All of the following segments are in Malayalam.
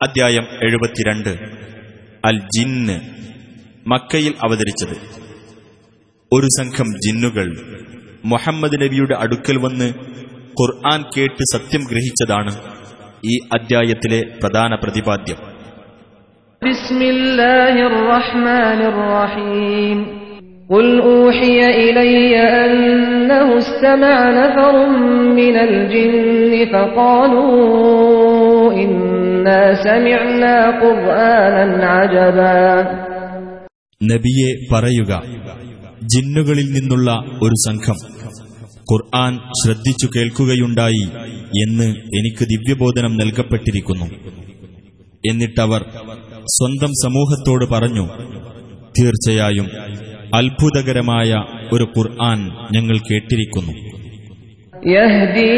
അദ്ധ്യായം എഴുപത്തിരണ്ട് അൽ ജിന്ന് മക്കയിൽ അവതരിച്ചത് ഒരു സംഘം ജിന്നുകൾ മുഹമ്മദ് നബിയുടെ അടുക്കൽ വന്ന് ഖുർആൻ കേട്ട് സത്യം ഗ്രഹിച്ചതാണ് ഈ അദ്ധ്യായത്തിലെ പ്രധാന പ്രതിപാദ്യം بسم الله الرحمن الرحيم قل أوحي إلي أنه استمع نفر من الجن فقالوا إنا سمعنا قرآنا عجبا നബിയെ പറയുക ജിന്നുകളിൽ നിന്നുള്ള ഒരു സംഘം. ഖുർആൻ ശ്രദ്ധിച്ചു കേൾക്കുകയുണ്ടായി എന്ന് എനിക്ക് ദിവ്യബോധനം നൽകപ്പെട്ടിരിക്കുന്നു. എന്നിട്ടവർ സ്വന്തം സമൂഹത്തോട് പറഞ്ഞു തീർച്ചയായും അത്ഭുതകരമായ ഒരു ഖുർആൻ ഞങ്ങൾ കേട്ടിരിക്കുന്നു. يهدي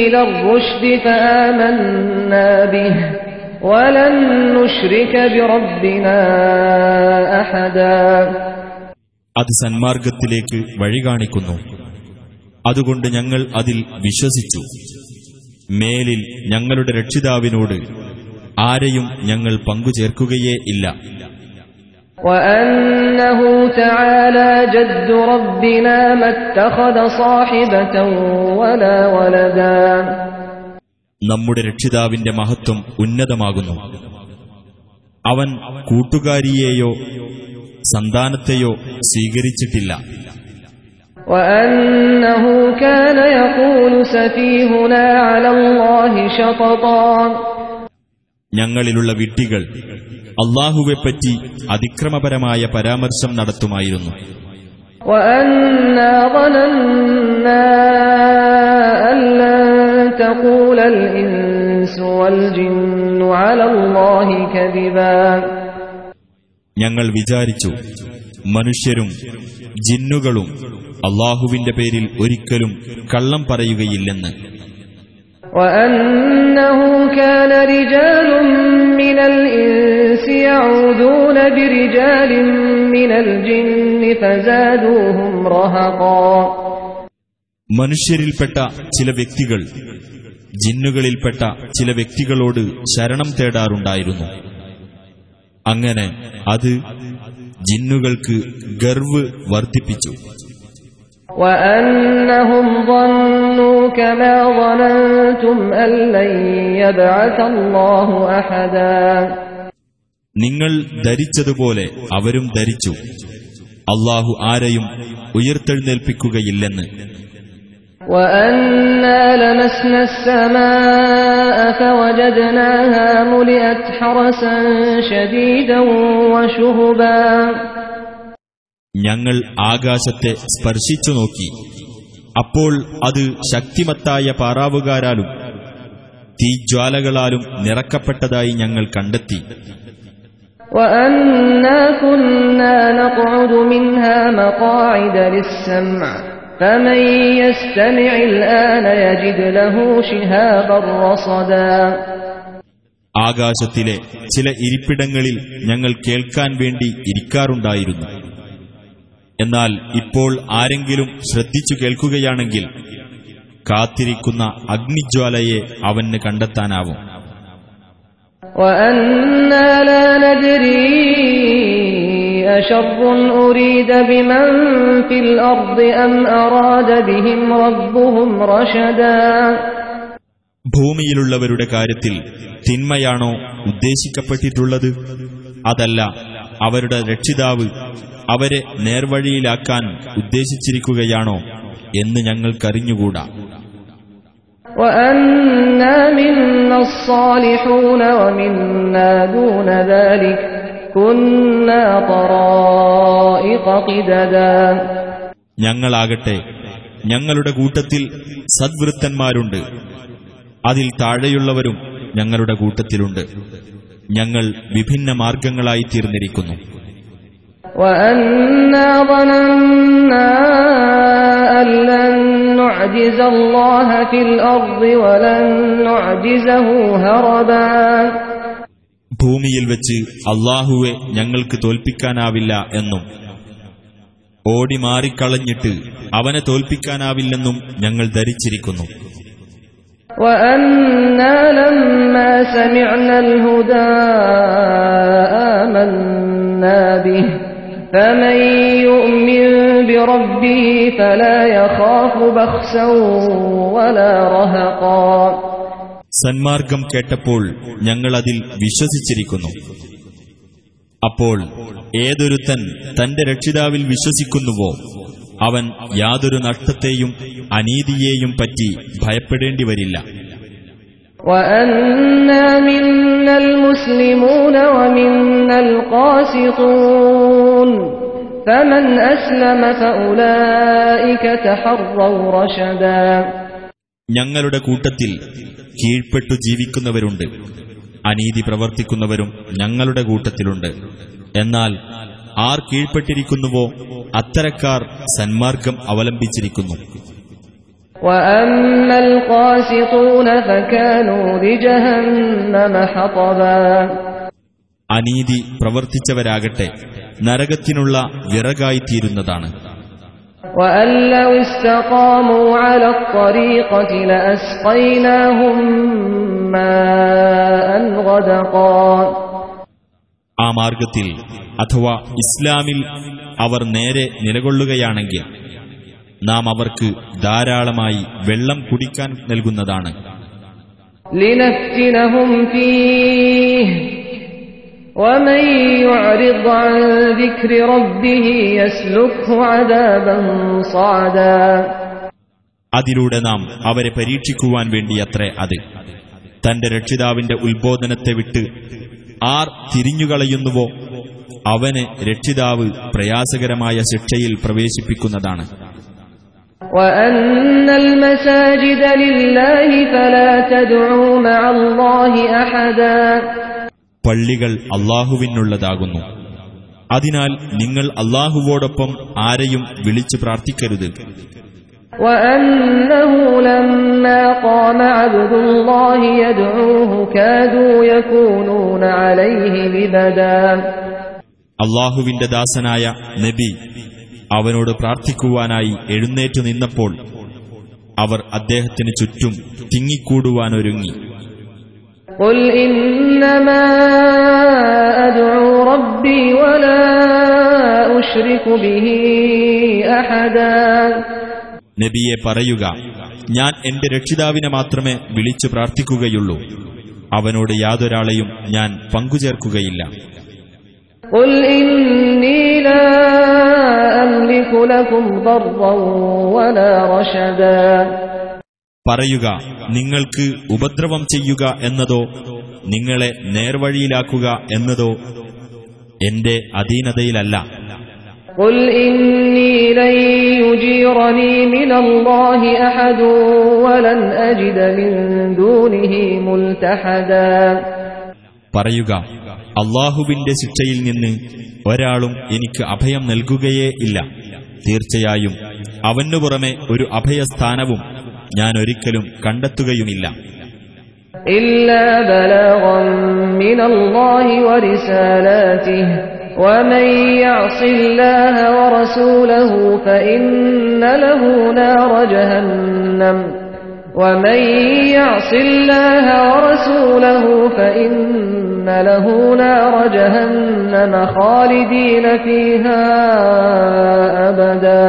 إلى الرشد فآمنا به ولن نشرك بربنا أحدا അത് സന്മാർഗത്തിലേക്ക് വഴി കാണിക്കുന്നു അതുകൊണ്ട് ഞങ്ങൾ അതിൽ വിശ്വസിച്ചു മേലിൽ ഞങ്ങളുടെ രക്ഷിതാവിനോട് ആരെയും ഞങ്ങൾ പങ്കുചേർക്കുകയേ ഇല്ല وأنه تعالى جد ربنا ما اتخذ صاحبة ولا ولدا നമ്മുടെ രക്ഷിതാവിന്റെ മഹത്വം ഉന്നതമാകുന്നു അവൻ കൂട്ടുകാരിയെയോ സന്താനത്തെയോ സ്വീകരിച്ചിട്ടില്ല وأنه كان يقول سفيهنا على الله شططا ഞങ്ങളിലുള്ള വിഡ്ഢികൾ അള്ളാഹുവെപ്പറ്റി അതിക്രമപരമായ പരാമർശം നടത്തുമായിരുന്നു. ഞങ്ങൾ വിചാരിച്ചു മനുഷ്യരും ജിന്നുകളും അള്ളാഹുവിന്റെ പേരിൽ ഒരിക്കലും കള്ളം പറയുകയില്ലെന്ന്. وأنه كان رجال من الإنس يعوذون برجال من الجن فزادوهم رهقا മനുഷ്യരിൽപ്പെട്ട ചില വ്യക്തികൾ ജിന്നുകളിൽപ്പെട്ട ചില വ്യക്തികളോട് ശരണം തേടാറുണ്ടായിരുന്നു അങ്ങനെ അത് ജിന്നുകൾക്ക് ഗർവ് വർദ്ധിപ്പിച്ചു وأنهم ظنوا كما ظننتم أن لن يبعث الله أحدا നിങ്ങൾ ധരിച്ചതുപോലെ അവരും ധരിച്ചു അള്ളാഹു ആരെയും ഉയർത്തെഴുന്നേൽപ്പിക്കുകയില്ലെന്ന് وأنا لمسنا السماء فوجدناها ملئت حرسا شديدا وشهبا ഞങ്ങൾ ആകാശത്തെ സ്പർശിച്ചു നോക്കി അപ്പോൾ അത് ശക്തിമത്തായ പാറാവുകാരാലും തീജ്വാലകളാലും നിറക്കപ്പെട്ടതായി ഞങ്ങൾ കണ്ടെത്തി. ആകാശത്തിലെ ചില ഇരിപ്പിടങ്ങളിൽ ഞങ്ങൾ കേൾക്കാൻ വേണ്ടി ഇരിക്കാറുണ്ടായിരുന്നു. എന്നാൽ ഇപ്പോൾ ആരെങ്കിലും ശ്രദ്ധിച്ചു കേൾക്കുകയാണെങ്കിൽ കാത്തിരിക്കുന്ന അഗ്നിജ്വാലയെ അവന് കണ്ടെത്താനാവും. ഭൂമിയിലുള്ളവരുടെ കാര്യത്തിൽ തിന്മയാണോ ഉദ്ദേശിക്കപ്പെട്ടിട്ടുള്ളത്? അതല്ല അവരുടെ രക്ഷിതാവ് അവരെ നേർവഴിയിലാക്കാൻ ഉദ്ദേശിച്ചിരിക്കുകയാണോ എന്ന് ഞങ്ങൾക്കറിഞ്ഞുകൂടാ. ഞങ്ങളാകട്ടെ ഞങ്ങളുടെ കൂട്ടത്തിൽ സദ്വൃത്തന്മാരുണ്ട്. അതിൽ താഴെയുള്ളവരും ഞങ്ങളുടെ കൂട്ടത്തിലുണ്ട്. ഞങ്ങൾ വിഭിന്ന മാർഗങ്ങളായി തീർന്നിരിക്കുന്നു. وأنا ظننا أن لن نعجز الله في الأرض ولن نعجزه هربا ഭൂമിയിൽ വെച്ച് അള്ളാഹുവെ ഞങ്ങൾക്ക് തോൽപ്പിക്കാനാവില്ല എന്നും ഓടി മാറിക്കളഞ്ഞിട്ട് അവനെ തോൽപ്പിക്കാനാവില്ലെന്നും ഞങ്ങൾ ധരിച്ചിരിക്കുന്നു وأنا فمن يؤمن بربه فلا يخاف بخسا ولا رهقا സന്മാർഗം കേട്ടപ്പോൾ ഞങ്ങൾ അതിൽ വിശ്വസിച്ചിരിക്കുന്നു അപ്പോൾ ഏതൊരുത്തൻ തന്റെ രക്ഷിതാവിൽ വിശ്വസിക്കുന്നുവോ അവൻ യാതൊരു നഷ്ടത്തെയും അനീതിയെയും പറ്റി ഭയപ്പെടേണ്ടി വരില്ല وأنا منا المسلمون ومنا القاسطون فمن أسلم فأولئك تحروا رشدا ഞങ്ങളുടെ കൂട്ടത്തിൽ കീഴ്പ്പെട്ടു ജീവിക്കുന്നവരുണ്ട് അനീതി പ്രവർത്തിക്കുന്നവരും ഞങ്ങളുടെ കൂട്ടത്തിലുണ്ട് എന്നാൽ ആർ കീഴ്പ്പെട്ടിരിക്കുന്നുവോ അത്തരക്കാർ സന്മാർഗം അവലംബിച്ചിരിക്കുന്നു وأما القاسطون فكانوا لجهنم حطبا അനീതി പ്രവർത്തിച്ചവരാകട്ടെ നരകത്തിനുള്ള വിറകായിത്തീരുന്നതാണ് وأن لو استقاموا على الطريقة لأسقيناهم ماء غدقا ആ മാർഗത്തിൽ അഥവാ ഇസ്ലാമിൽ അവർ നേരെ നിലകൊള്ളുകയാണെങ്കിൽ നാം അവർക്ക് ധാരാളമായി വെള്ളം കുടിക്കാൻ നൽകുന്നതാണ്. അതിലൂടെ നാം അവരെ പരീക്ഷിക്കുവാൻ വേണ്ടിയത്രേ അത്. തന്റെ രക്ഷിതാവിന്റെ ഉത്ബോധനത്തെ വിട്ട് ആർ തിരിഞ്ഞുകളയുന്നുവോ? അവന് രക്ഷിതാവ് പ്രയാസകരമായ ശിക്ഷയിൽ പ്രവേശിപ്പിക്കുന്നതാണ്. وأن المساجد لله فلا تدعوا مع الله أحدا പള്ളികൾ അള്ളാഹുവിനുള്ളതാകുന്നു അതിനാൽ നിങ്ങൾ അള്ളാഹുവോടൊപ്പം ആരെയും വിളിച്ചു പ്രാർത്ഥിക്കരുത് وأنه لما قام عبد الله يدعوه كادوا يكونون عليه لبدا അള്ളാഹുവിന്റെ ദാസനായ നബി അവനോട് പ്രാർത്ഥിക്കുവാനായി എഴുന്നേറ്റു നിന്നപ്പോൾ അവർ അദ്ദേഹത്തിന് ചുറ്റും തിങ്ങിക്കൂടുവാനൊരുങ്ങി قل إنما أدعو ربي ولا أشرك به أحدا നബിയെ പറയുക ഞാൻ എന്റെ രക്ഷിതാവിനെ മാത്രമേ വിളിച്ചു പ്രാർത്ഥിക്കുകയുള്ളൂ അവനോട് യാതൊരാളെയും ഞാൻ പങ്കുചേർക്കുകയില്ല قل إني لا أملك لكم ضرا ولا رشدا പറയുക നിങ്ങൾക്ക് ഉപദ്രവം ചെയ്യുക എന്നതോ നിങ്ങളെ നേർവഴിയിലാക്കുക എന്നതോ എന്റെ അധീനതയിലല്ല قل إني لن يجيرني من الله أحد ولن أجد من دونه ملتحدا പറയുക അള്ളാഹുവിന്റെ ശിക്ഷയിൽ നിന്ന് ഒരാളും എനിക്ക് അഭയം നൽകുകയേ ഇല്ല തീർച്ചയായും അവനു പുറമെ ഒരു അഭയസ്ഥാനവും ഞാൻ ഒരിക്കലും കണ്ടെത്തുകയുമില്ല إلا بلاغا من الله ورسالاته ومن يعص الله ورسوله فإن له نار جهنم ومن يعص الله ورسوله فإن له نار جهنم خالدين فيها أبدا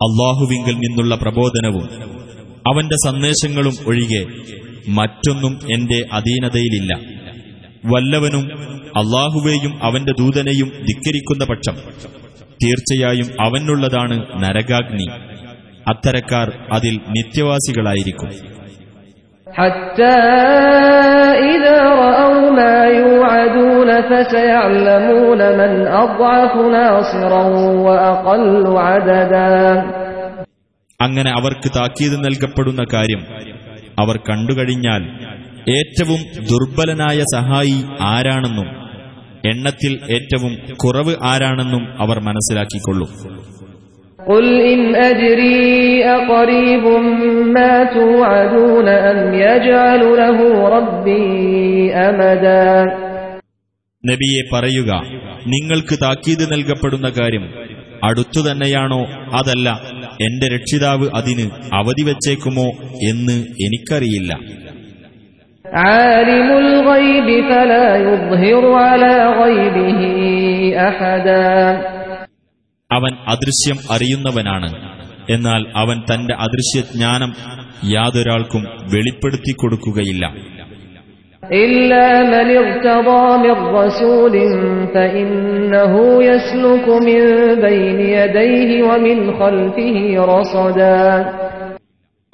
അള്ളാഹുവിങ്കിൽ നിന്നുള്ള പ്രബോധനവും അവന്റെ സന്ദേശങ്ങളും ഒഴികെ മറ്റൊന്നും എന്റെ അധീനതയിലില്ല വല്ലവനും അള്ളാഹുവേയും അവന്റെ ദൂതനെയും ധിക്കരിക്കുന്ന പക്ഷം തീർച്ചയായും അവനുള്ളതാണ് നരകാഗ്നി അത്തരക്കാർ അതിൽ നിത്യവാസികളായിരിക്കും حتى അങ്ങനെ അവർക്ക് താക്കീത് നൽകപ്പെടുന്ന കാര്യം അവർ കണ്ടുകഴിഞ്ഞാൽ ഏറ്റവും ദുർബലനായ സഹായി ആരാണെന്നും എണ്ണത്തിൽ ഏറ്റവും കുറവ് ആരാണെന്നും അവർ മനസ്സിലാക്കിക്കൊള്ളും. قل إن أدري أقريب ما توعدون أم يجعل له ربي أمدا നബിയെ പറയുക നിങ്ങൾക്ക് താക്കീത് നൽകപ്പെടുന്ന കാര്യം അടുത്തു തന്നെയാണോ അതല്ല എന്റെ രക്ഷിതാവ് അതിന് അവധി വച്ചേക്കുമോ എന്ന് എനിക്കറിയില്ല عالم അവൻ അദൃശ്യം അറിയുന്നവനാണ് എന്നാൽ അവൻ തന്റെ അദൃശ്യജ്ഞാനം യാതൊരാൾക്കും വെളിപ്പെടുത്തി കൊടുക്കുകയില്ല إلا من ارتضى من رسول فإنه يسلك من بين يديه ومن خلفه رصدا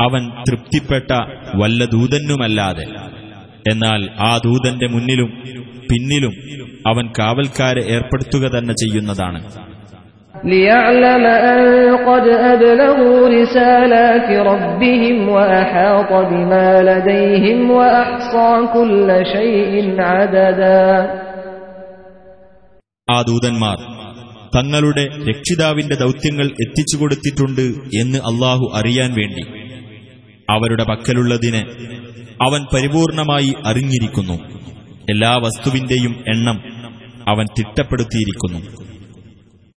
അവൻ തൃപ്തിപ്പെട്ട വല്ല ദൂതനുമല്ലാതെ എന്നാൽ ആ ദൂതന്റെ മുന്നിലും പിന്നിലും അവൻ കാവൽക്കാരെ ഏർപ്പെടുത്തുക തന്നെ ചെയ്യുന്നതാണ് ليعلم أن قد أبلغوا رسالات ربهم وأحاط بما لديهم وأحصى كل شيء عددا ആ ദൂതന്മാർ തങ്ങളുടെ രക്ഷിതാവിന്റെ ദൗത്യങ്ങൾ എത്തിച്ചു കൊടുത്തിട്ടുണ്ട് എന്ന് അള്ളാഹു അറിയാൻ വേണ്ടി അവരുടെ പക്കലുള്ളതിനെ അവൻ പരിപൂർണമായി അറിഞ്ഞിരിക്കുന്നു എല്ലാ വസ്തുവിന്റെയും എണ്ണം അവൻ തിട്ടപ്പെടുത്തിയിരിക്കുന്നു